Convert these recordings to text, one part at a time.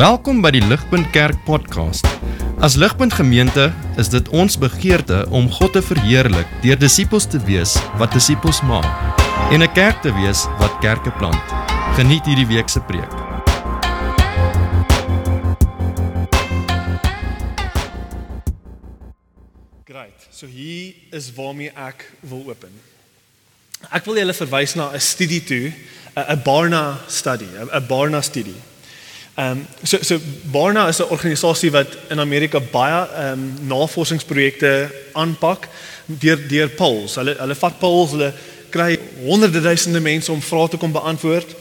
Welkom by die Ligpunt Kerk podcast. As Ligpunt Gemeente is dit ons begeerte om God te verheerlik deur disippels te wees wat disippels maak en 'n kerk te wees wat kerke plant. Geniet hierdie week se preek. Great. So hier is waarmee ek wil open. Ek wil julle verwys na 'n studie toe, 'n Barna study, 'n Barna studie. Ehm um, so so Barna is 'n organisasie wat in Amerika baie ehm um, navorsingsprojekte aanpak deur deur polls. Hulle hulle vat polls, hulle kry honderde duisende mense om vrae te kom beantwoord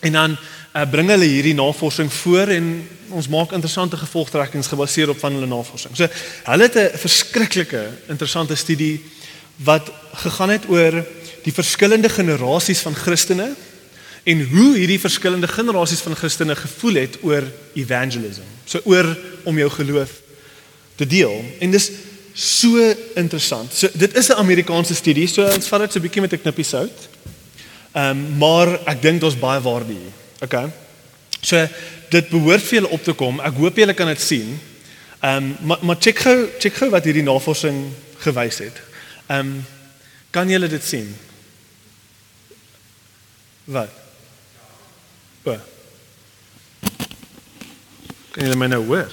en dan uh, bring hulle hierdie navorsing voor en ons maak interessante gevolgtrekkings gebaseer op van hulle navorsing. So hulle het 'n verskriklike interessante studie wat gegaan het oor die verskillende generasies van Christene en hoe hierdie verskillende generasies van Christene gevoel het oor evangelism. So oor om jou geloof te deel. En dis so interessant. So dit is 'n Amerikaanse studie, so ons vat dit so 'n bietjie met 'n knippie sout. Ehm um, maar ek dink daar's baie waarde hier. Okay. So dit behoort vir julle op te kom. Ek hoop julle kan dit sien. Ehm um, maar maar check gou check gou wat hierdie navorsing gewys het. Ehm um, kan julle dit sien? Wat? O. Kan julle my nou hoor?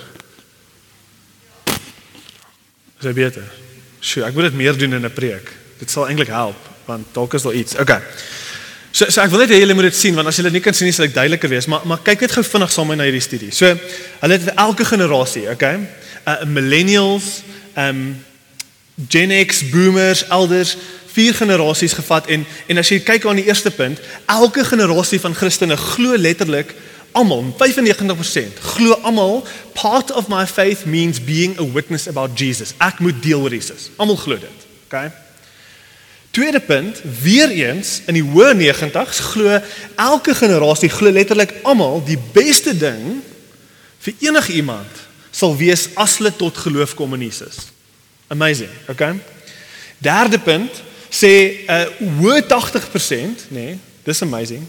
Is dit beter? Sjoe, ek moet dit meer doen in 'n preek. Dit sal eintlik help want dalk is daar iets. Okay. So so ek wil net hê julle moet dit sien want as julle nie kan sien nie sal ek duideliker wees, maar maar kyk net gou vinnig saam met my na hierdie studie. So hulle het elke generasie, okay? Uh millennials, um Gen X, boomers, elders, vier generasies gevat en en as jy kyk aan die eerste punt, elke generasie van Christene glo letterlik almal 95% glo almal part of my faith means being a witness about Jesus. Ek moet deel oor Jesus. Almal glo dit. Okay? Tweede punt, weer eens in die hoë 90s glo elke generasie glo letterlik almal die beste ding vir enige iemand sal wees as hulle tot geloof kom in Jesus. Amazing, okay? Derde punt sê uh, hoë 80%, nê, nee, dis amazing.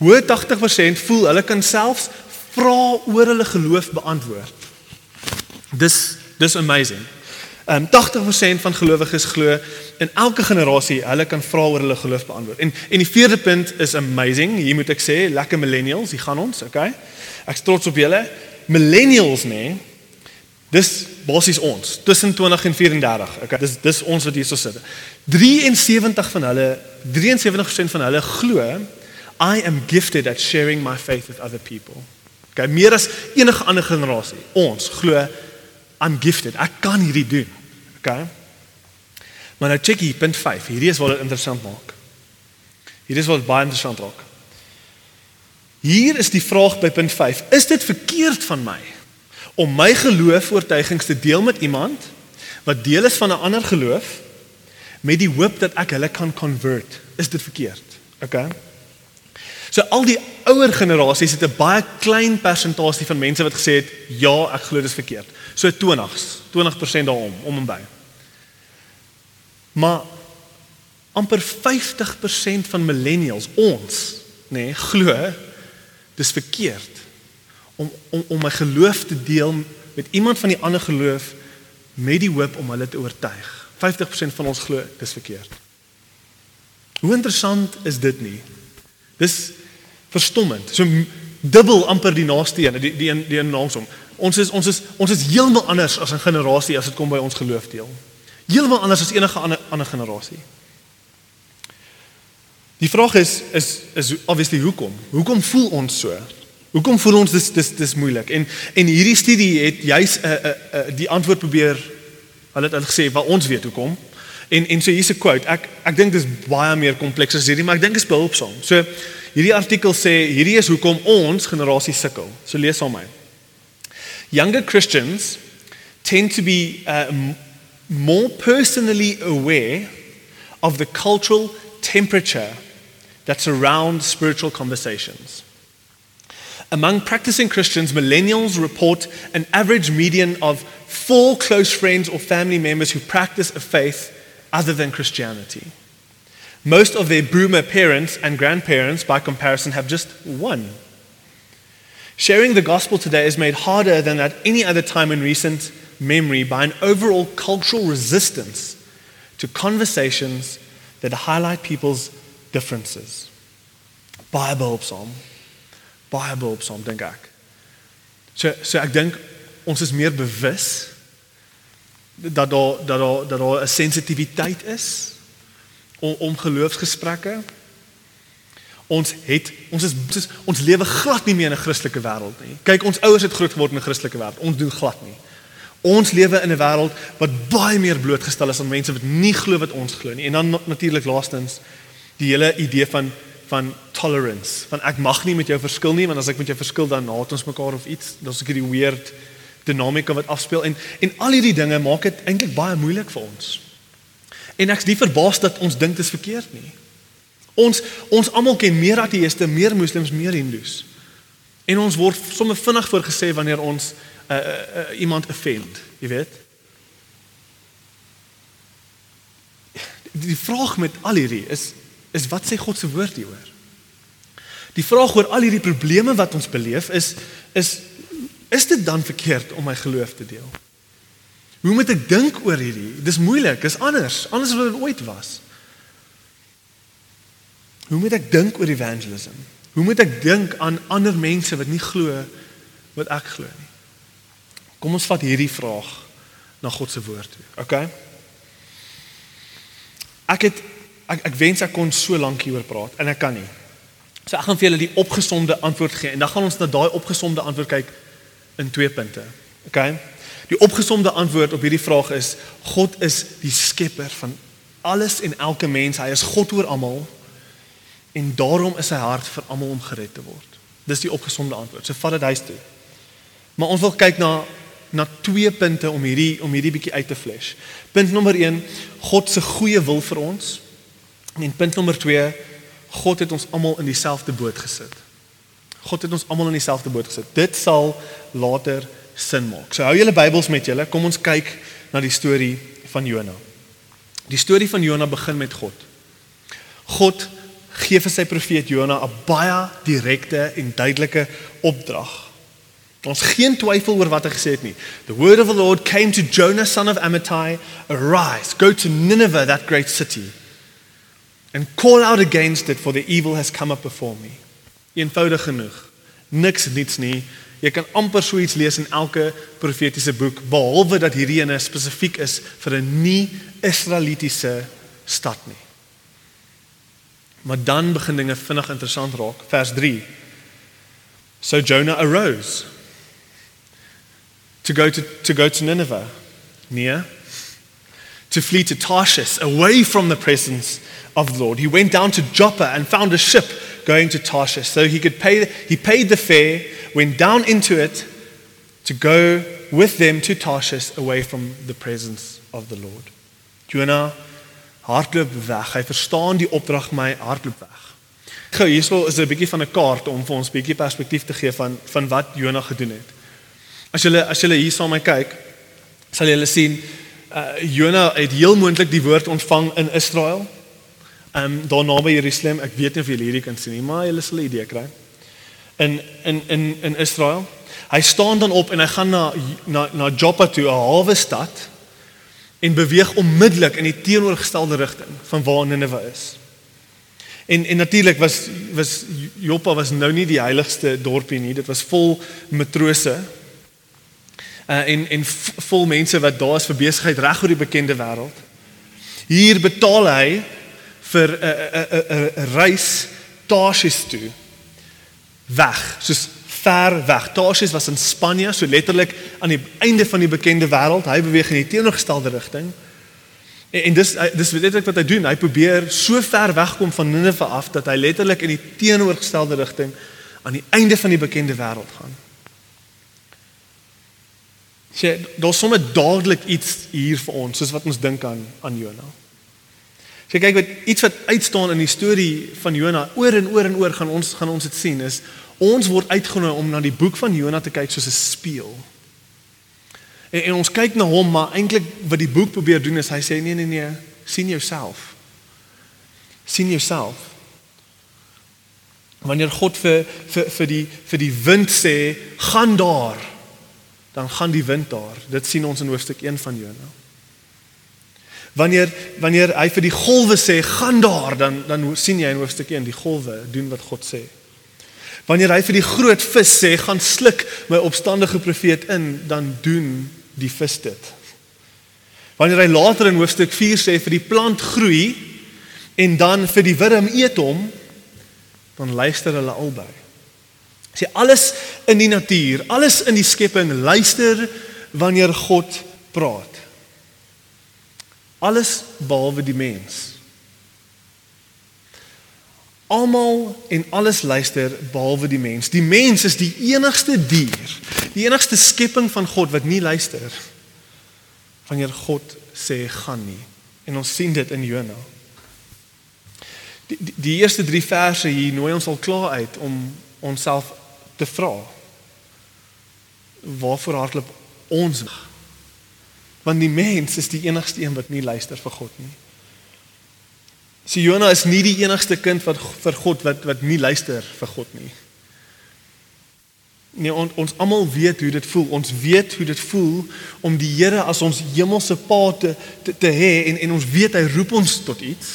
Hoë 80% voel hulle kan selfs vra oor hulle geloof beantwoord. Dis dis amazing. Um 80% van gelowiges glo in elke generasie hulle kan vra oor hulle geloof beantwoord. En en die vierde punt is amazing. Hier moet ek sê, lekker millennials, hier gaan ons, okay? Ek's trots op julle. Millennials, nê? Nee, dis basies ons, tussen 20 en 34. Okay, dis dis ons wat hierso sit. 73 van hulle, 73% van hulle glo I am gifted at sharing my faith with other people. Okay, meer as enige ander generasie. Ons glo I'm gifted. Ek kan hierdie doen. Okay? Maar nou check hier punt 5. Hierdie is wat dit interessant maak. Hierdie is wat baie interessant raak. Hier is die vraag by punt 5. Is dit verkeerd van my om my geloof oortuigings te deel met iemand wat deel is van 'n ander geloof met die hoop dat ek hulle kan convert? Is dit verkeerd? Okay? So al die ouer generasies het 'n baie klein persentasie van mense wat gesê het ja, ek glo dit is verkeerd. So 20s, 20% daarom om en by. Maar amper 50% van millennials ons, nê, nee, glo dis verkeerd om om om my geloof te deel met iemand van die ander geloof met die hoop om hulle te oortuig. 50% van ons glo dis verkeerd. Hoe interessant is dit nie? Dis verstommend. So dubbel amper die naaste een, die die een die een langs hom. Ons is ons is ons is heeltemal anders as 'n generasie as dit kom by ons geloof deel. Heeltemal anders as enige ander ander generasie. Die vraag is is is obviously hoekom? Hoekom voel ons so? Hoekom voel ons dis dis dis moeilik? En en hierdie studie het juis 'n uh, 'n uh, uh, die antwoord probeer hulle het al gesê wat ons weet hoekom. En en so hier's 'n quote. Ek ek dink dis baie meer kompleks as hierdie, maar ek dink dit is behulpsaam. So Hierdie artikel sê hierdie is hoekom ons generasie sukkel. So lees hom my. Younger Christians tend to be uh, more personally aware of the cultural temperature that surrounds spiritual conversations. Among practicing Christians, millennials report an average median of four close friends or family members who practice a faith other than Christianity. Most of their boomer parents and grandparents, by comparison, have just one. Sharing the gospel today is made harder than at any other time in recent memory by an overall cultural resistance to conversations that highlight people's differences. Baie behulpsaam. Baie behulpsaam dink ek. So so ek dink ons is meer bewus dat daar dat daar dat daar 'n sensitiwiteit is om om geloofsgesprekke. Ons het ons is, ons is ons lewe glad nie meer in 'n Christelike wêreld nie. Kyk, ons ouers het groot geword in 'n Christelike wêreld. Ons doen glad nie. Ons lewe in 'n wêreld wat baie meer blootgestel is aan mense wat nie glo wat ons glo nie. En dan natuurlik laastens die hele idee van van tolerance. Van ek mag nie met jou verskil nie, want as ek met jou verskil dan haat ons mekaar of iets. Daar's ek hierdie weird dinamika wat afspeel en en al hierdie dinge maak dit eintlik baie moeilik vir ons. En ek's nie verbaas dat ons dink dit is verkeerd nie. Ons ons almal ken meer ateëste, meer moslems, meer hindoes. En ons word sommer vinnig voorgesê wanneer ons uh, uh, uh, iemand offend, jy weet. Die vraag met al hierdie is is wat sê God se woord hieroor? Die vraag oor al hierdie probleme wat ons beleef is is is dit dan verkeerd om my geloof te deel? Hoe moet ek dink oor hierdie? Dis moeilik, dis anders, anders as wat dit ooit was. Hoe moet ek dink oor evangelism? Hoe moet ek dink aan ander mense wat nie glo wat ek glo nie? Kom ons vat hierdie vraag na God se woord toe. Okay? Ek het ek ek wens ek kon so lank hieroor praat en ek kan nie. So ek gaan vir julle die opgesomde antwoord gee en dan gaan ons na daai opgesomde antwoord kyk in twee punte. Okay? Die opgesomde antwoord op hierdie vraag is God is die skepper van alles en elke mens. Hy is God oor almal en daarom is sy hart vir almal om gered te word. Dis die opgesomde antwoord. So vat dit huis toe. Maar ons wil kyk na na twee punte om hierdie om hierdie bietjie uit te flash. Punt nommer 1, God se goeie wil vir ons. En punt nommer 2, God het ons almal in dieselfde boot gesit. God het ons almal in dieselfde boot gesit. Dit sal later sin maak. So hou julle Bybels met julle. Kom ons kyk na die storie van Jona. Die storie van Jona begin met God. God gee vir sy profeet Jona 'n baie direkte en duidelike opdrag. Ons geen twyfel oor wat hy gesê het nie. The word of the Lord came to Jonah son of Amittai, arise, go to Nineveh that great city and call out against it for the evil has come up before me. Eenvoudig genoeg. Niks niets nie. Jy kan amper so iets lees in elke profetiese boek behalwe dat hierdie ene spesifiek is vir 'n nie-Israelitiese stad nie. Maar dan begin dinge vinnig interessant raak. Vers 3. So Jonah arose to go to to go to Nineveh near to flee to Tarshish away from the presence of the Lord. He went down to Joppa and found a ship going to Tarshish so he could pay he paid the fare went down into it to go with them to Tarshish away from the presence of the Lord. Jonah hardloop weg. Hy verstaan die opdrag my hardloop weg. Gou hierso is 'n bietjie van 'n kaart om vir ons bietjie perspektief te gee van van wat Jonah gedoen het. As jy as jy hier saam met my kyk, sal jy sien uh Jonah het heel moontlik die woord ontvang in Israel. Ehm um, daar naby Jerusalem. Ek weet nie of julle hierdie kan sien nie, maar julle sal 'n idee kry in in in in Israel. Hy staan dan op en hy gaan na na na Joppa toe, 'n hawe stad en beweeg onmiddellik in die teenoorgestelde rigting van waar Nineve is. En en natuurlik was was Joppa was nou nie die heiligste dorpie nie, dit was vol matrose. Uh en en vol mense wat daar is vir besigheid reg oor die bekende wêreld. Hier betaal hy vir 'n 'n 'n reis Tarshish toe weg, soos ver weg. Tarsus was in Spanje, so letterlik aan die einde van die bekende wêreld. Hy beweeg in die teenoorgestelde rigting. En, en dis dis letterlik wat hy doen. Hy probeer so ver wegkom van Nineve af dat hy letterlik in die teenoorgestelde rigting aan die einde van die bekende wêreld gaan. Sê, daar's sommer dadelik iets hier vir ons, soos wat ons dink aan aan Jonah. Sê kyk wat iets wat uitstaan in die storie van Jonah oor en oor en oor gaan ons gaan ons dit sien is ons word uitgenooi om na die boek van Jonah te kyk soos 'n spieël. En, en ons kyk na hom, maar eintlik wat die boek probeer doen is hy sê nee nee nee, sien jouself. sien jouself. Wanneer God vir vir vir die vir die wind sê, "Gaan daar." Dan gaan die wind daar. Dit sien ons in hoofstuk 1 van Jona. Wanneer wanneer hy vir die golwe sê, "Gaan daar," dan dan sien jy in hoofstuk 1 die golwe doen wat God sê. Wanneer hy vir die groot vis sê, "Gaan sluk my opstandige profeet in," dan doen die vis dit. Wanneer hy later in hoofstuk 4 sê vir die plant groei en dan vir die wurm eet hom, dan luister hulle albei. Sê alles in die natuur, alles in die skepping luister wanneer God praat. Alles behalwe die mens. Almal en alles luister behalwe die mens. Die mens is die enigste dier, die enigste skepping van God wat nie luister wanneer God sê gaan nie. En ons sien dit in Jona. Die, die, die eerste 3 verse hier nooi ons al klaar uit om onsself te vra. Waarvoor hardloop ons? Want die mens is die enigste een wat nie luister vir God nie. So Jona is nie die enigste kind wat vir God wat wat nie luister vir God nie. Nee, on, ons almal weet hoe dit voel. Ons weet hoe dit voel om die Here as ons hemelse Pa te te, te hê en en ons weet hy roep ons tot iets.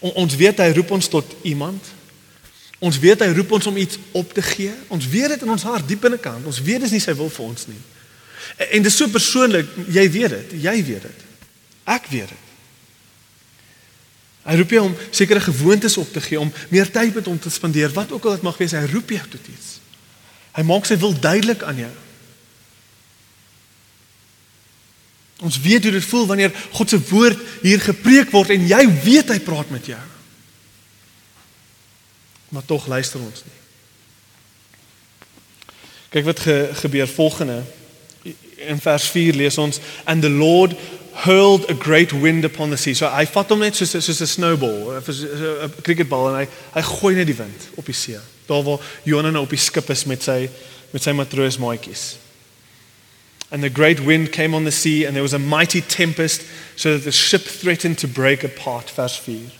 On, ons weet hy roep ons tot iemand. Ons weet hy roep ons om iets op te gee. Ons weet dit in ons hart diep binnekant. Ons weet dis nie sy wil vir ons nie. En, en dis so persoonlik, jy weet dit, jy weet dit. Ek weet dit. Hy roep jou om sekere gewoontes op te gee, om meer tyd met hom te spandeer, wat ook al dit mag wees, hy roep jou tot iets. Hy maak sy wil duidelik aan jou. Ons weet hoe dit voel wanneer God se woord hier gepreek word en jy weet hy praat met jou. Maar tog luister ons nie. Kyk wat ge, gebeur volgende. In vers 4 lees ons and the Lord hurled a great wind upon the sea. So hy vat hom net soos soos 'n snowball, 'n cricketbal en hy hy gooi net die wind op die see. Daar waar Jonah nou op die skip is met sy met sy matroosmaatjies. And the great wind came on the sea and there was a mighty tempest so that the ship threatened to break apart vers 4.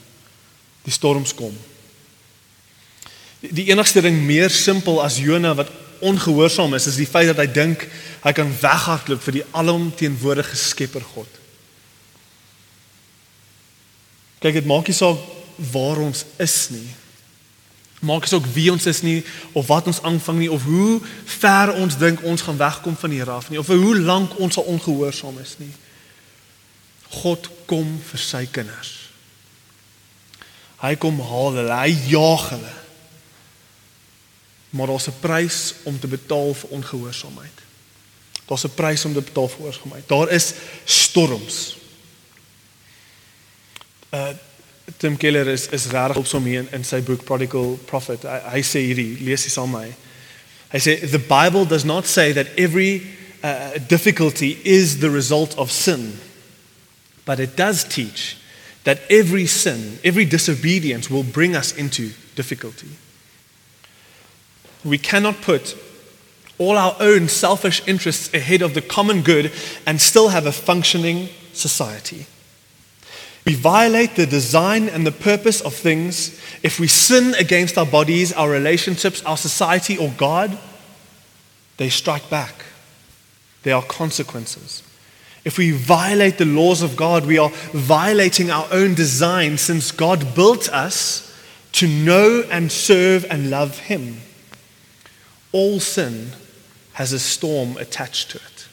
Die storms kom. Die, enigste ding meer simpel as Jonah wat ongehoorsaam is, is die feit dat hy dink hy kan weghardloop vir die alomteenwoordige Skepper God. Kyk, dit maak nie saak waar ons is nie. Maak nie saak wie ons is nie of wat ons aanvang nie of hoe ver ons dink ons gaan wegkom van die raf nie of hoe lank ons al ongehoorsaam is nie. God kom vir sy kinders. Hy kom haal hulle, hy jaag hulle. Maar daar's 'n prys om te betaal vir ongehoorsaamheid. Daar's 'n prys om te betaal vir ongehoorsaamheid. Daar is storms. Uh Tim Keller is is regtig op som hier in, in sy boek Prodigal Prophet. Hy, hy sê hierdie, lees dit saam met my. Hy sê the Bible does not say that every uh, difficulty is the result of sin. But it does teach that every sin, every disobedience will bring us into difficulty. We cannot put all our own selfish interests ahead of the common good and still have a functioning society. We violate the design and the purpose of things if we sin against our bodies, our relationships, our society, or God. They strike back. There are consequences. If we violate the laws of God, we are violating our own design since God built us to know and serve and love Him. All sin has a storm attached to it.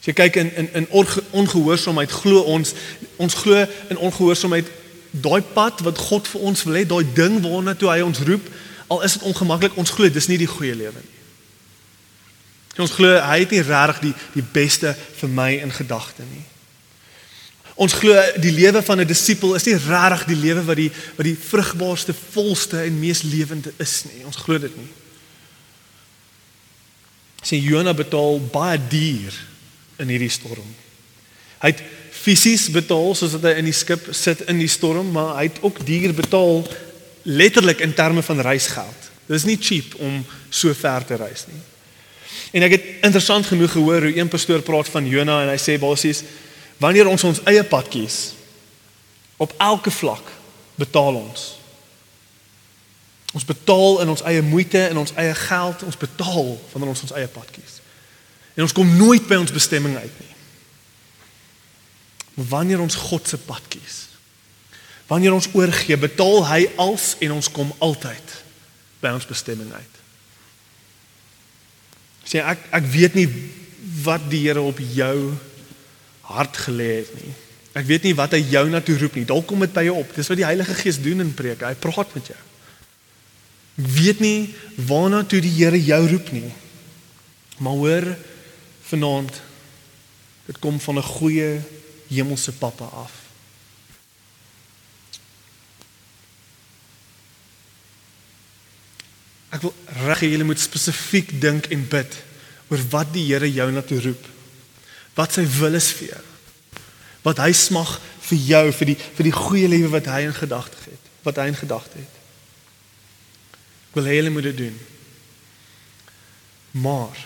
As jy kyk in in in ongehoorsaamheid glo ons ons glo in ongehoorsaamheid daai pad wat God vir ons wil hê, daai ding waarna toe hy ons roep, al is dit ongemaklik, ons glo dis nie die goeie lewe nie. Ons glo hy het nie regtig die die beste vir my in gedagte nie. Ons glo die lewe van 'n disipel is nie regtig die lewe wat die wat die vrugbaarste, volste en mees lewende is nie. Ons glo dit nie. Sien Jona betaal baie duur in hierdie storm. Hy het fisies betaal soos dat hy in die skip sit in die storm, maar hy het ook duur betaal letterlik in terme van reisgeld. Dit is nie cheap om so ver te reis nie. En ek het interessant genoeg gehoor hoe een pastoor praat van Jona en hy sê basies wanneer ons ons eie pad kies op elke vlak betaal ons Ons betaal in ons eie moeite en ons eie geld, ons betaal wanneer ons ons eie pad kies. En ons kom nooit by ons bestemming uit nie. Maar wanneer ons God se pad kies, wanneer ons oorgee, betaal hy als en ons kom altyd by ons bestemming uit. Sê ek ek weet nie wat die Here op jou hart gelê het nie. Ek weet nie wat hy jou na toe roep nie. Dalk kom dit by jou op. Dis wat die Heilige Gees doen in preek. Hy praat met jou. Ek weet nie waarna toe die Here jou roep nie. Maar hoor vanaand dit kom van 'n goeie hemelse Pappa af. Ek wil reg hê julle moet spesifiek dink en bid oor wat die Here jou na toe roep. Wat sy wil is vir jou. Wat hy smag vir jou vir die vir die goeie lewe wat hy in gedagte het, wat hy in gedagte het. Ek wil hê julle moet dit doen. Maar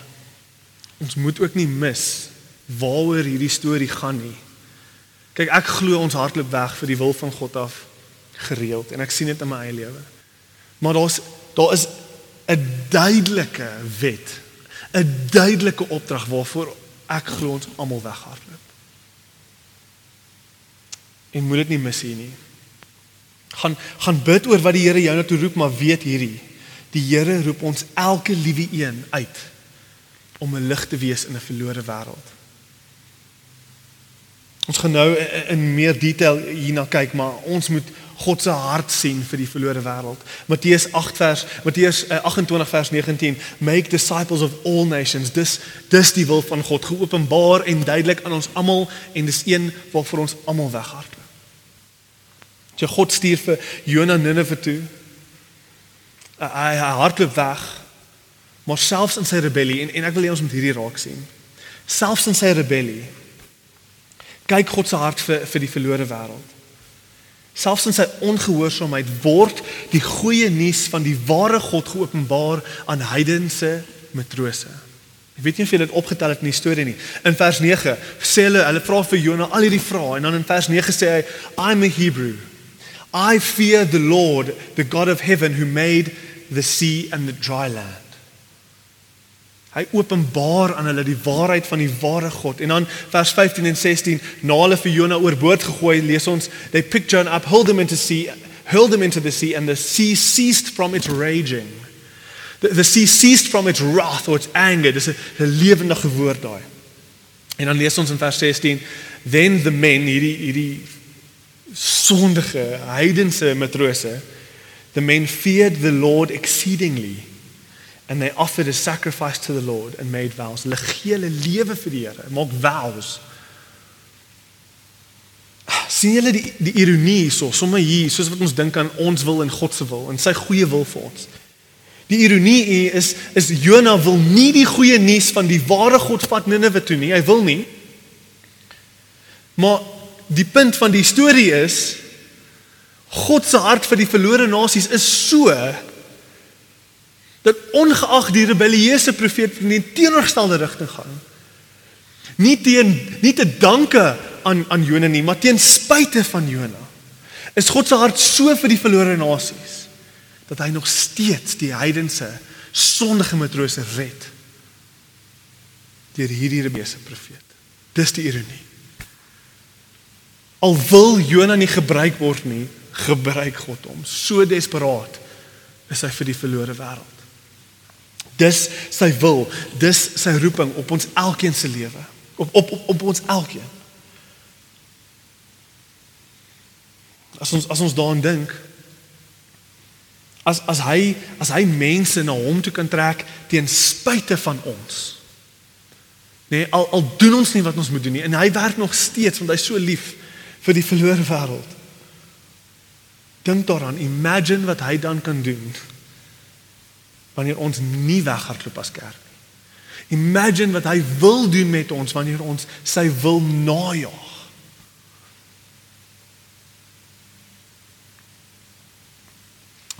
ons moet ook nie mis waaroor hierdie storie gaan nie. Kyk, ek glo ons hardloop weg vir die wil van God af gereeld en ek sien dit in my eie lewe. Maar daar's daar is 'n duidelike wet, 'n duidelike opdrag waarvoor ek glo ons almal weghardloop. En moet dit nie mis hier nie. Gaan gaan bid oor wat die Here jou na toe roep, maar weet hierdie, die Here roep ons elke liewe een uit om 'n lig te wees in 'n verlore wêreld. Ons gaan nou in meer detail hierna kyk, maar ons moet God se hart sien vir die verlore wêreld. Matteus 8 vers Matteus 28 eh, vers 19 make disciples of all nations. Dis dis die wil van God geopenbaar en duidelik aan ons almal en dis een waarvoor ons almal weghardloop. Jy God stuur vir Jona Nineve toe. Hy hy hardloop weg. Maar selfs in sy rebellie en en ek wil hê ons moet hierdie raak sien. Selfs in sy rebellie kyk God se hart vir vir die verlore wêreld. Selfs in sy ongehoorsaamheid word die goeie nuus van die ware God geopenbaar aan heidense matrose. Ek weet nie of jy dit opgetel het in die storie nie. In vers 9 sê hulle, hulle vra vir Jona al hierdie vrae en dan in vers 9 sê hy, I'm a Hebrew. I fear the Lord, the God of heaven who made the sea and the dry land. Hy openbaar aan hulle die waarheid van die ware God. En dan vers 15 en 16, na hulle vir Jona oorboord gegooi, lees ons, they picked Jonah up, hurled him into sea, hurled him into the sea and the sea ceased from its raging. The, the sea ceased from its wrath or its anger. Dis 'n lewendige woord daai. En dan lees ons in vers 16, then the men hierdie hierdie sondige heidense matrose, the men feared the Lord exceedingly and they offered a sacrifice to the Lord and made vows. Hulle gee hulle lewe vir die Here, maak vows. sien julle die die ironie hierso, sommer hier, soos wat ons dink aan ons wil en God se wil en sy goeie wil vir ons. Die ironie hier is is Jona wil nie die goeie nuus van die ware God vat Ninive toe nie. Hy wil nie. Maar die punt van die storie is God se hart vir die verlore nasies is so dat ongeag die rebellieuse profeet in die teenoorgestelde rigting gaan. Nie teen nie te danke aan aan Jona nie, maar teen spyte van Jona. Is God se hart so vir die verlore nasies dat hy nog steeds die heidense sondige matrose red deur hierdie rebellieuse profeet. Dis die ironie. Al wil Jona nie gebruik word nie, gebruik God hom. So desperaat is hy vir die verlore wêreld. Dis sy wil, dis sy roeping op ons elkeen se lewe, op op op, op ons elkeen. As ons as ons daaraan dink, as as hy as hy mense na hom toe kan trek teen spyte van ons. Nee, al al doen ons nie wat ons moet doen nie en hy werk nog steeds want hy's so lief vir die verlore wêreld. Dink daaraan, imagine wat hy dan kan doen wanneer ons nie weghardloop as kerk nie. Imagine wat hy wil doen met ons wanneer ons sy wil najag.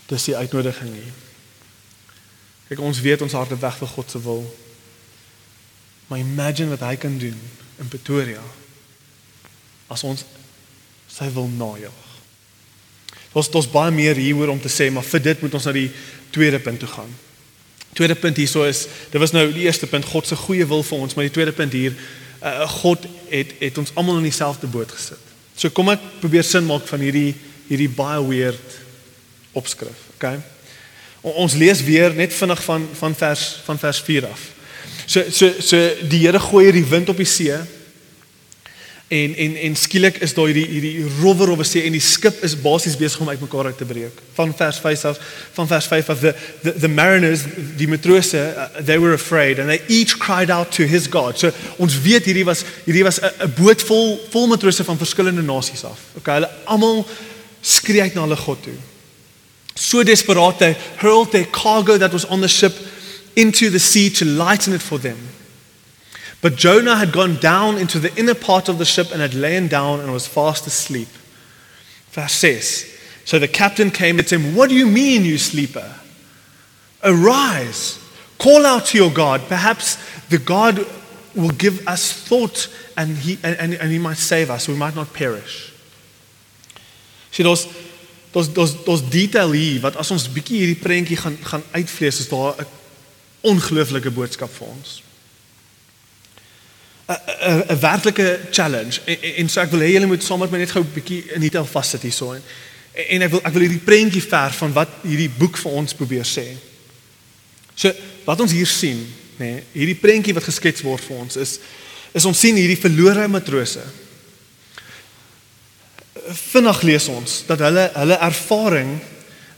Dis die uitnodiging hier. Kyk ons weet ons harte weg vir God se wil. Maar imagine wat hy kan doen in Pretoria as ons sy wil najag. Ons ons baie meer hieroor om te sê, maar vir dit moet ons na die tweede punt toe gaan. Tweede punt hierso is, dit was nou die eerste punt, God se goeie wil vir ons, maar die tweede punt hier, uh, God het het ons almal in dieselfde boot gesit. So kom ek probeer sin maak van hierdie hierdie baie weird opskrif, okay? O, ons lees weer net vinnig van van vers van vers 4 af. So so so die Here gooi hierdie wind op die see En en en skielik is daar hierdie hierdie rower of sê en die skip is basies besig om uitmekaar uit te breek. Van vers 5 af van vers 5 af the the, the mariners die matrose uh, they were afraid and they each cried out to his god. So ons weet hierdie was hierdie was 'n boot vol vol matrose van verskillende nasies af. Okay, hulle almal skree uit na hulle God toe. So desperaat they hurled their cargo that was on the ship into the sea to lighten it for them. But Jonah had gone down into the inner part of the ship and had lain down and was fast asleep. Verse 6. So the captain came to him, What do you mean, you sleeper? Arise, call out to your God. Perhaps the God will give us thought and he, and, and he might save us. We might not perish. See, those, those, those, those detail hier, wat as ons bietjie hierdie prentjie gaan, gaan uitvlees, is daar 'n ongelooflike boodskap vir ons. 'n werklike challenge en, en, en so ek wil hê julle moet saam met my net gou 'n bietjie in detail vassit hierso en en ek wil ek wil hierdie prentjie verf van wat hierdie boek vir ons probeer sê. So wat ons hier sien, nê, nee, hierdie prentjie wat geskets word vir ons is is ons sien hierdie verlore matrose. Vinnig lees ons dat hulle hulle ervaring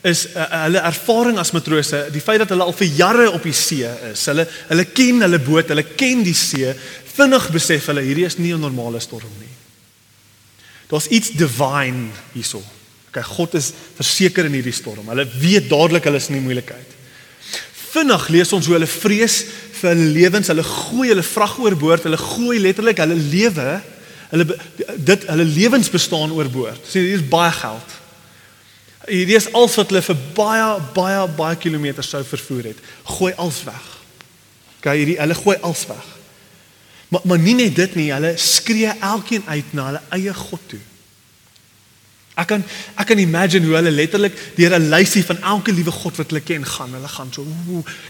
is uh, hulle ervaring as matrose, die feit dat hulle al vir jare op die see is. Hulle hulle ken hulle boot, hulle ken die see, vinnig besef hulle hierdie is nie 'n normale storm nie. Daar's iets divine hierso. Okay, God is verseker in hierdie storm. Hulle weet dadelik hulle is in die moeilikheid. Vinnig lees ons hoe hulle vrees vir hulle lewens, hulle gooi hulle vrag oorboord, hulle gooi letterlik hulle lewe, hulle dit hulle lewens bestaan oorboord. Sien, hier is baie geld. Hierdie is al wat hulle vir baie baie baie kilometers sou vervoer het. Gooi alles weg. Okay, hierdie hulle gooi alles weg. Maar maar nie net dit nie, hulle skree elkeen uit na hulle eie God toe. Ek kan ek kan imagine hoe hulle letterlik deur 'n lysie van elke liewe God wat hulle ken gaan. Hulle gaan so,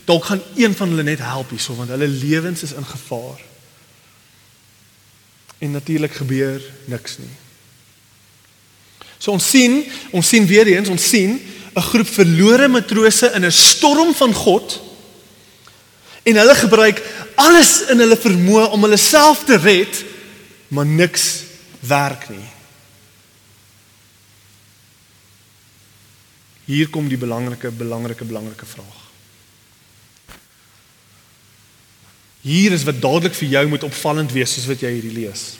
dalk gaan een van hulle net help hierso want hulle lewens is in gevaar. En natuurlik gebeur niks nie. So ons sien, ons sien weer eens, ons sien 'n groep verlore matrose in 'n storm van God. En hulle gebruik alles in hulle vermoë om hulle self te red, maar niks werk nie. Hier kom die belangrike belangrike belangrike vraag. Hier is wat dadelik vir jou moet opvallend wees soos wat jy hierdie lees.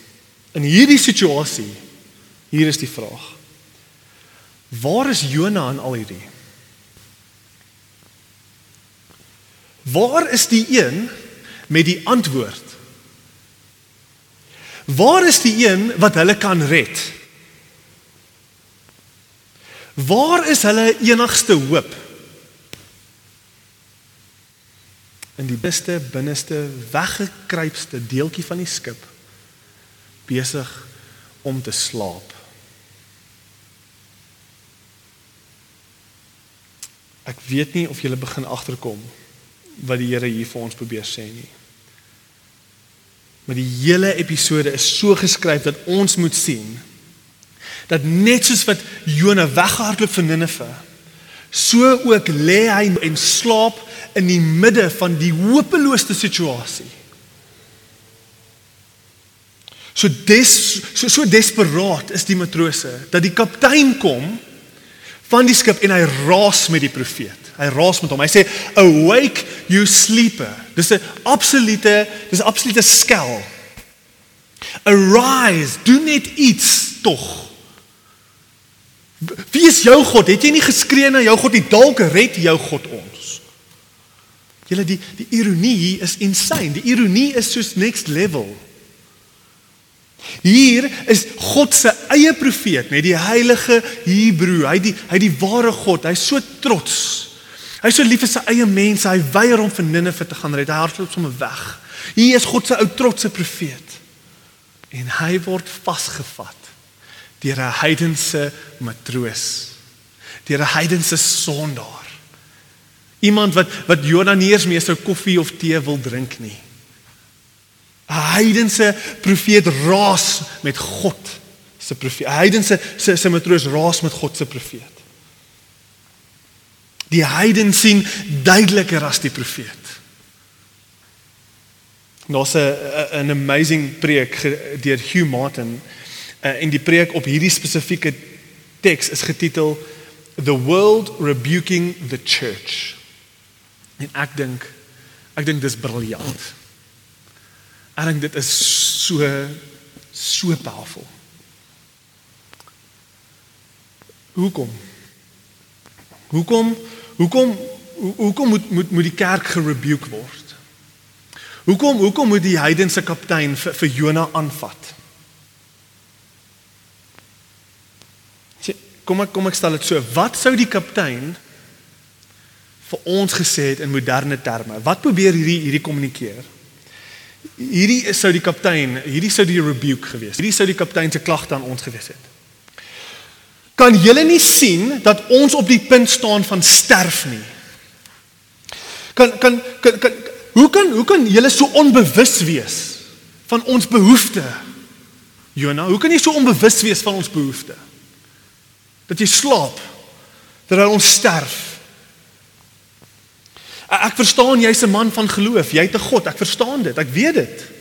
In hierdie situasie, hier is die vraag. Waar is Jona in al hierdie? Waar is die een met die antwoord? Waar is die een wat hulle kan red? Waar is hulle enigste hoop? In die beste binneste weggekruipste deeltjie van die skip besig om te slaap. Ek weet nie of jy begin agterkom wat die Here hier vir ons probeer sê nie. Maar die hele episode is so geskryf dat ons moet sien dat net soos wat Jona weggehardloop van Ninive, so ook lê hy en slaap in die midde van die hopelose situasie. So des so so desperaat is die matrose dat die kaptein kom van die skip en hy raas met die profeet. Hy raas met hom. Hy sê, "Awake you sleeper." Dis 'n absolute, dis 'n absolute skel. Arise, doen net iets tog. Wie is jou God? Het jy nie geskree na jou God nie? Dalk red jou God ons. Julle die die ironie hier is insane. Die ironie is soos next level. Hier is God se eie profeet, net die heilige Hebreë. Hy die hy die ware God. Hy's so trots. Hy's so lief vir sy eie mense. Hy weier om vir Ninive te gaan red. Hy hardloop sommer weg. Hier is God se ou trotse profeet. En hy word vasgevat deur 'n heidense matroos deur 'n heidense sondaar. Iemand wat wat Jona nie eens meer sou koffie of tee wil drink nie. 'n Heidense profeet raas met God se profeet. 'n Heidense se se matroos raas met God se profeet. Die heiden sien duideliker as die profeet. Daar's 'n amazing preek deur Hugh Martin uh, en die preek op hierdie spesifieke teks is getitel The World Rebuking the Church. En ek dink ek dink dis briljant. Ek dink dit is so so powerful. Hoekom? Hoekom hoekom hoekom moet moet moet die kerk gerebuke word? Hoekom hoekom moet die heidense kaptein vir, vir Jona aanvat? Kom ek kom ek stel dit so, wat sou die kaptein vir ons gesê het in moderne terme? Wat probeer hierdie hierdie kommunikeer? Hierdie sou die kaptein, hierdie sou die rebuke gewees. Hierdie sou die kaptein se klagte aan ons gewees het. Kan julle nie sien dat ons op die punt staan van sterf nie? Kan kan kan, kan hoe kan hoe kan julle so onbewus wees van ons behoeftes? Jona, hoe kan jy so onbewus wees van ons behoeftes? Dat jy slaap terwyl ons sterf. Ek verstaan jy's 'n man van geloof, jy het 'n God, ek verstaan dit, ek weet dit.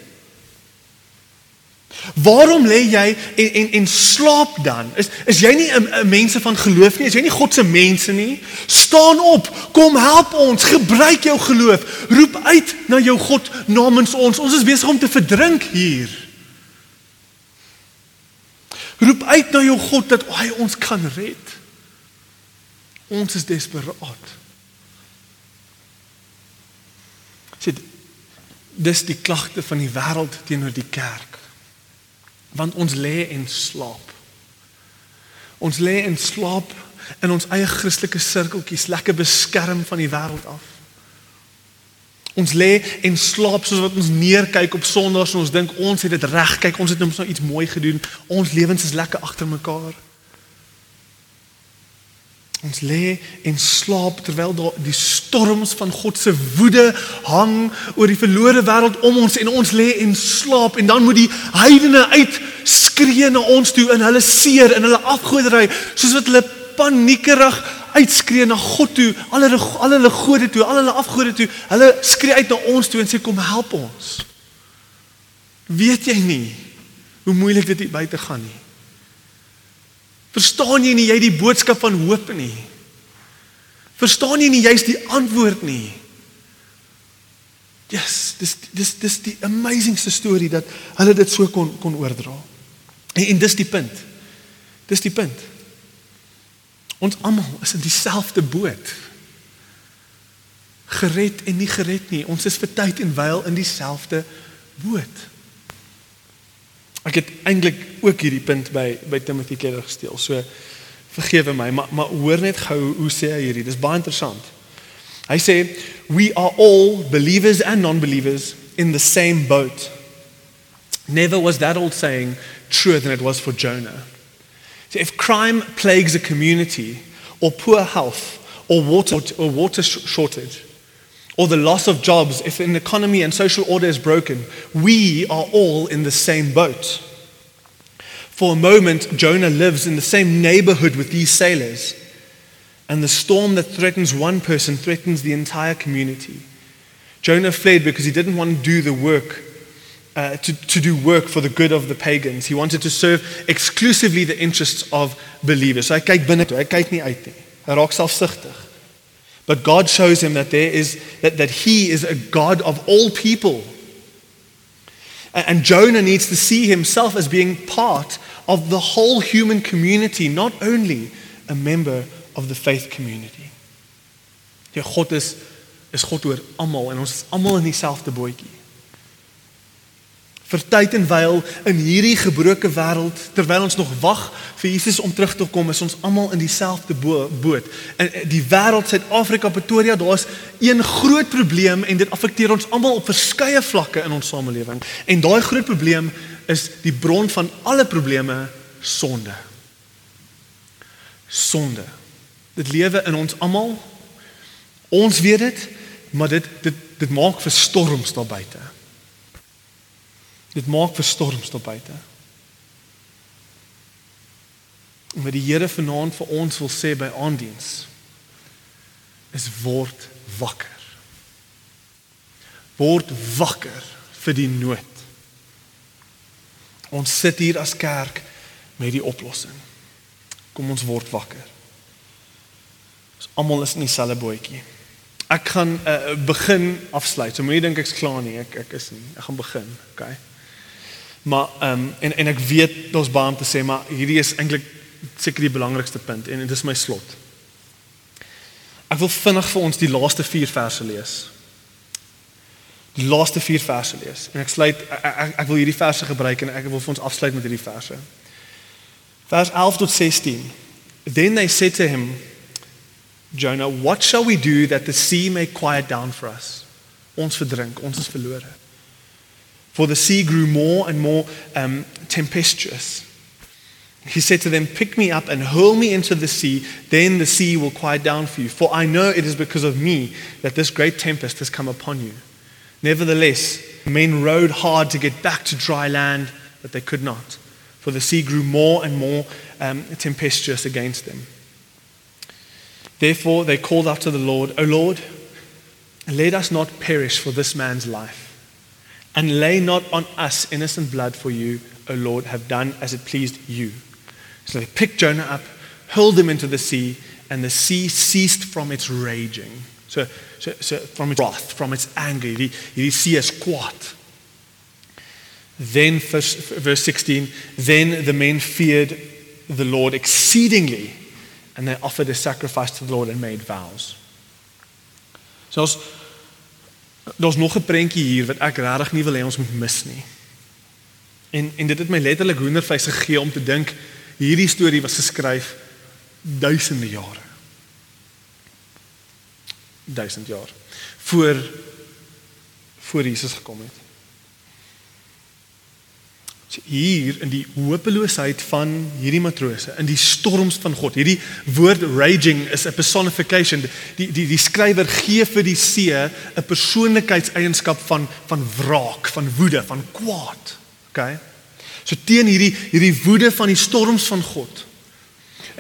Waarom lê jy en en en slaap dan? Is is jy nie 'n mense van geloof nie? Is jy nie God se mense nie? Staan op, kom help ons, gebruik jou geloof. Roep uit na jou God namens ons. Ons is besig om te verdrink hier. Roep uit na jou God dat hy ons kan red. Ons is desperaat. Sien, dis die klagte van die wêreld teenoor die kerk. Want ons lê en slaap. Ons lê en slaap in ons eie Christelike sirkeltjies, lekker beskerm van die wêreld af. Ons lê en slaap soos wat ons neerkyk op Sondae en ons dink ons het dit reg. Kyk, ons het nou so iets mooi gedoen. Ons lewens is lekker agter mekaar. Ons lê en slaap terwyl daar die storms van God se woede hang oor die verlore wêreld om ons en ons lê en slaap en dan moet die heidene uit skree na ons toe in hulle seer en hulle afgodery soos wat hulle paniekerig uitskree na God toe, al hulle al hulle gode toe, al hulle afgode toe. Hulle skree uit na ons toe en sê kom help ons. Weet jy nie hoe moeilik dit buite gaan nie? Verstaan jy nie jy die boodskap van hoop nie? Verstaan jy nie jy's die antwoord nie? Yes, dis dis dis die amazingste storie dat hulle dit so kon kon oordra. En, en dis die punt. Dis die punt. Ons almal is in dieselfde boot. Gered en nie gered nie. Ons is vir tyd en wyl in dieselfde boot. Ek het eintlik ook hierdie punt by by Timothy Keller gesteel. So vergewe my, maar maar hoor net gou hoe sê hy hierdie. Dis baie interessant. Hy sê we are all believers and non-believers in the same boat. Never was that old saying truer than it was for Jonah. So if crime plagues a community, or poor health, or water, or water shortage, or the loss of jobs, if an economy and social order is broken, we are all in the same boat. For a moment, Jonah lives in the same neighborhood with these sailors, and the storm that threatens one person threatens the entire community. Jonah fled because he didn't want to do the work uh, to, to do work for the good of the pagans. He wanted to serve exclusively the interests of believers. So hy kyk binne toe, hy kyk nie uit raak selfsugtig. But God shows him that there is that, that he is a God of all people. And, and Jonah needs to see himself as being part of the whole human community, not only a member of the faith community. Ja God is is God oor almal en ons is almal in dieselfde bootjie vir tyd en wyl in hierdie gebroke wêreld terwyl ons nog wag vir Jesus om terug te kom is ons almal in dieselfde bo boot. In die wêreld Suid-Afrika Pretoria daar's een groot probleem en dit affekteer ons almal op verskeie vlakke in ons samelewing. En daai groot probleem is die bron van alle probleme sonde. Sonde. Dit lewe in ons almal. Ons weet dit, maar dit dit dit maak vir storms daar buite. Dit maak vir storms daar buite. En wat die Here vanaand vir ons wil sê by aandiens is word wakker. Word wakker vir die nood. Ons sit hier as kerk met die oplossing. Kom ons word wakker. Ons almal is in dieselfde bootjie. Ek gaan uh, begin afsluit. So moenie dink ek's klaar nie. Ek ek is nie. Ek gaan begin, okay? Maar ehm um, en en ek weet daar's baie om te sê, maar hierdie is eintlik seker die belangrikste punt en dit is my slot. Ek wil vinnig vir ons die laaste 4 verse lees. Die laaste 4 verse lees. En ek sluit ek, ek, ek wil hierdie verse gebruik en ek wil vir ons afsluit met hierdie verse. Vers 11 tot 16. Then they said to him, Jonah, what shall we do that the sea may quiet down for us? Ons verdrink, ons is verlore. For the sea grew more and more um, tempestuous. He said to them, Pick me up and hurl me into the sea, then the sea will quiet down for you. For I know it is because of me that this great tempest has come upon you. Nevertheless, men rowed hard to get back to dry land, but they could not. For the sea grew more and more um, tempestuous against them. Therefore, they called out to the Lord, O Lord, let us not perish for this man's life, and lay not on us innocent blood for you, O Lord, have done as it pleased you. So they picked Jonah up, hurled him into the sea, and the sea ceased from its raging. So, so, so from its wrath, from its anger. Hierdie hierdie see is. Then verse, verse 16, then the men feared the Lord exceedingly, and they offered a sacrifice to the Lord and made vows. So daar's nog 'n prentjie hier wat ek regtig nie wil hê ons moet mis nie. En en dit het my letterlik hoendervleis gegee om te dink hierdie storie was geskryf duisende jare. Duisend jaar voor voor Jesus gekom het. So hier in die hopeloosheid van hierdie matrose, in die storms van God. Hierdie woord raging is 'n personification. Die die die skrywer gee vir die see 'n persoonlikheidseienskap van van wraak, van woede, van kwaad. Okay? So teen hierdie hierdie woede van die storms van God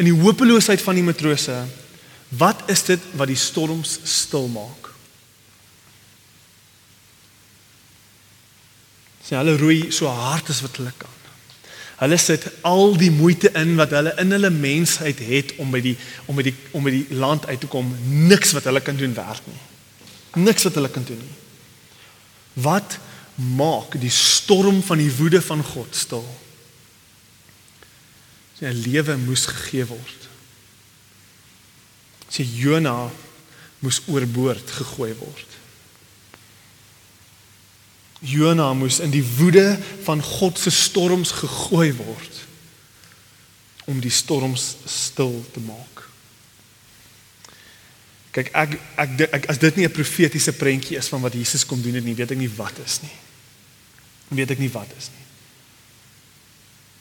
in die hopeloosheid van die matrose, wat is dit wat die storms stil maak? Sy hulle roei so hard as wat hulle kan. Hulle sit al die moeite in wat hulle in hulle mensheid het om by die om by die om by die land uit te kom. Niks wat hulle kan doen werk nie. Niks wat hulle kan doen nie. Wat maak die storm van die woede van God stil? Sy lewe moes gegee word. Sy Jona moes oorboord gegooi word. Jona moes in die woede van God se storms gegooi word om die storms stil te maak. Kyk ek ek, ek as dit nie 'n profetiese prentjie is van wat Jesus kom doen het nie, weet ek nie wat is nie. Weet ek nie wat is nie.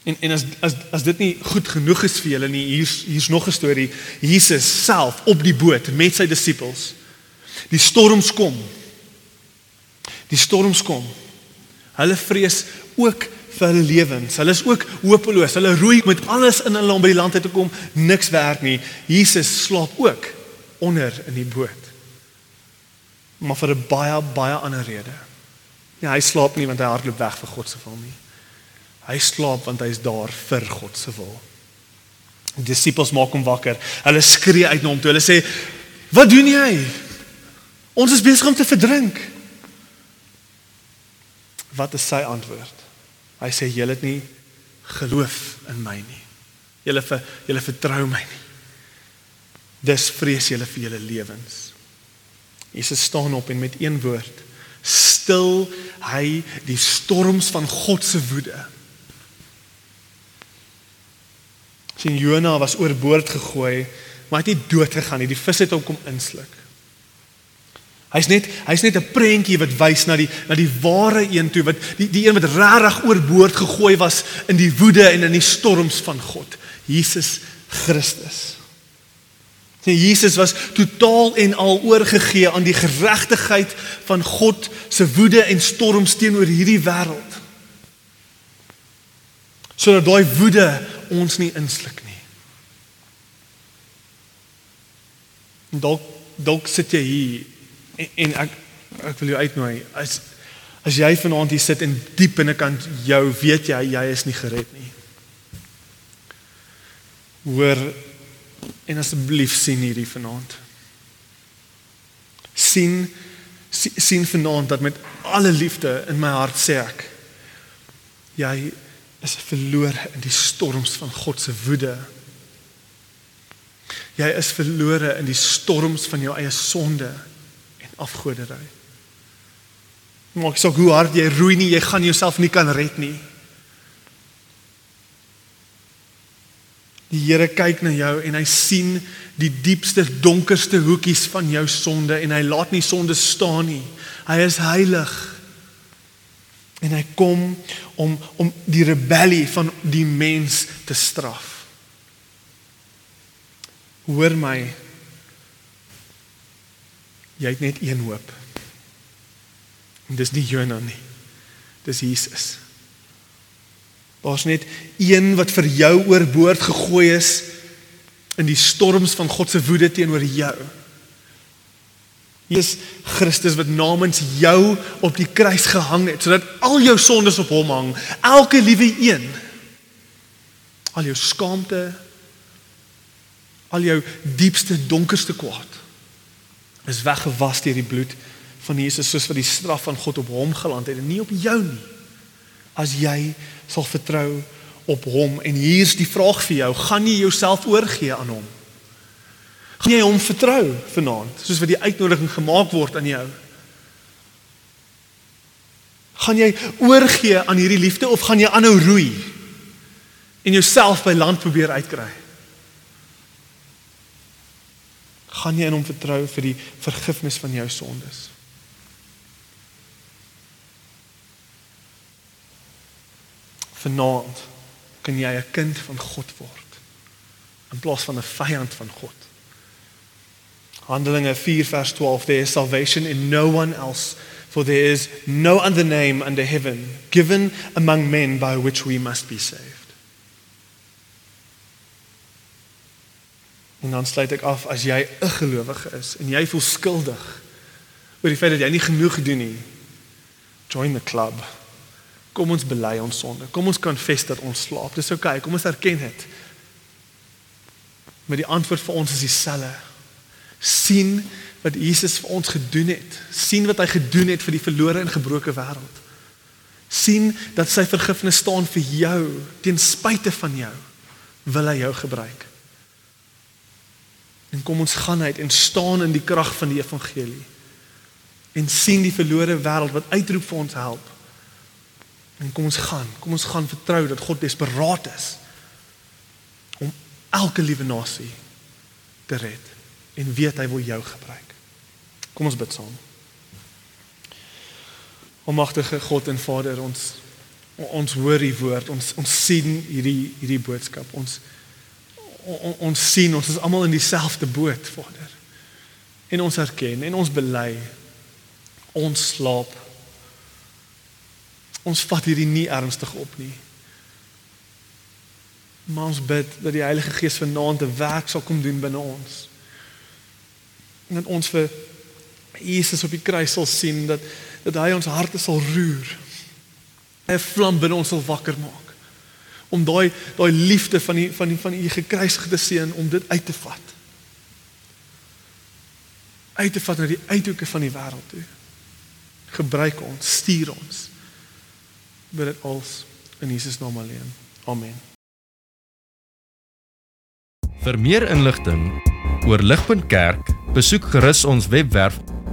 En en as as as dit nie goed genoeg is vir julle nie, hier's hier's nog 'n storie. Jesus self op die boot met sy disippels. Die storms kom. Die storms kom. Hulle vrees ook vir hulle lewens. Hulle is ook hopeloos. Hulle roei met alles in hulle om by die land uit te kom. Niks werk nie. Jesus slaap ook onder in die boot. Maar vir 'n baie baie ander rede. Ja, hy slaap nie want hy hardloop weg vir God se wil nie. Hy slaap want hy is daar vir God se wil. Die disippels maak hom wakker. Hulle skree uit na hom toe. Hulle sê: "Wat doen jy? Ons is besig om te verdrink." Wat is sy antwoord? Hy sê: "Julle het nie geloof in my nie. Julle vir julle vertrou my nie. Dis vrees julle vir julle lewens." Jesus staan op en met een woord stil hy die storms van God se woede. Sien Jona was oorboord gegooi, maar hy het nie dood gegaan nie. Die vis het hom kom insluk. Hy's net hy's net 'n prentjie wat wys na die na die ware een toe wat die die een wat regtig oorboord gegooi was in die woede en in die storms van God, Jesus Christus. Nee, Jesus was totaal en al oorgegee aan die geregtigheid van God se woede en storms teenoor hierdie wêreld. Sodat daai woede ons nie insluk nie. Dalk dalk sit jy hier en, en ek ek wil jou uitnooi as as jy vanaand hier sit en diep binnekant jou weet jy jy is nie gered nie. Hoor En asseblief sien hierdie vanaand. sien sien vanaand dat met alle liefde in my hart sê ek jy is verlore in die storms van God se woede. Jy is verlore in die storms van jou eie sonde en afgoderry. Maak saak hoe hard jy roei nie, jy gaan jouself nie kan red nie. Die Here kyk na jou en hy sien die diepste donkerste hoekies van jou sonde en hy laat nie sonde staan nie. Hy is heilig. En hy kom om om die rebellie van die mens te straf. Hoor my. Jy het net een hoop. En dis nie Jona nie. Dis Jesus. Daar's net een wat vir jou oorboord gegooi is in die storms van God se woede teenoor jou. Jesus Christus wat namens jou op die kruis gehang het sodat al jou sondes op hom hang, elke liewe een. Al jou skaamte, al jou diepste donkerste kwaad is weggewas deur die bloed van Jesus soos wat die straf van God op hom geland het en nie op jou nie. As jy sal vertrou op hom en hier's die vraag vir jou, gaan jy jouself oorgee aan hom? Gaan jy hom vertrou vanaand soos wat die uitnodiging gemaak word aan jou? Gaan jy oorgee aan hierdie liefde of gaan jy aanhou roei en jouself by land probeer uitkry? Gaan jy in hom vertrou vir die vergifnis van jou sondes? Vanaand kan jy 'n kind van God word in plaas van 'n vyand van God. Handelinge 4 vers 12 there is salvation in no one else for there is no other name under heaven given among men by which we must be saved. En dan sluit ek af as jy 'n gelowige is en jy voel skuldig oor die feit dat jy nie genoeg gedoen nie. Join the club. Kom ons bely ons sonde. Kom ons confess dat ons slaap. Dis oukei. Okay. Kom ons erken dit. Maar die antwoord vir ons is dieselfde. sien wat Jesus vir ons gedoen het. sien wat hy gedoen het vir die verlore en gebroke wêreld. sien dat sy vergifnis staan vir jou ten spyte van jou. Wil hy jou gebruik? En kom ons gaan uit en staan in die krag van die evangelie. En sien die verlore wêreld wat uitroep vir ons help. En kom ons gaan, kom ons gaan vertrou dat God desperaat is om elke liewe nasie te red en weet hy wil jou gebruik. Kom ons bid saam. Almagtige God en Vader, ons ons hoor u woord, ons ons sien hierdie hierdie boodskap. Ons on, ons sien ons is almal in dieselfde boot, Vader. En ons erken en ons bely ons slaap Ons vat hierdie nie ernstig op nie. Maar ons bid dat die Heilige Gees vanaand 'n werk sal kom doen binne ons. En dat ons vir Jesus op die kruis sal sien dat dat hy ons harte sal roer. 'n Vlam binne ons sal wakker maak. Om daai daai liefde van die van die van u gekruisigde seun om dit uit te vat. Uit te vat na die uithoeke van die wêreld toe. Gebruik ons, stuur ons bid dit als in Jesus naam alleen. Amen. Vir meer inligting oor Ligpunt Kerk, besoek gerus ons webwerf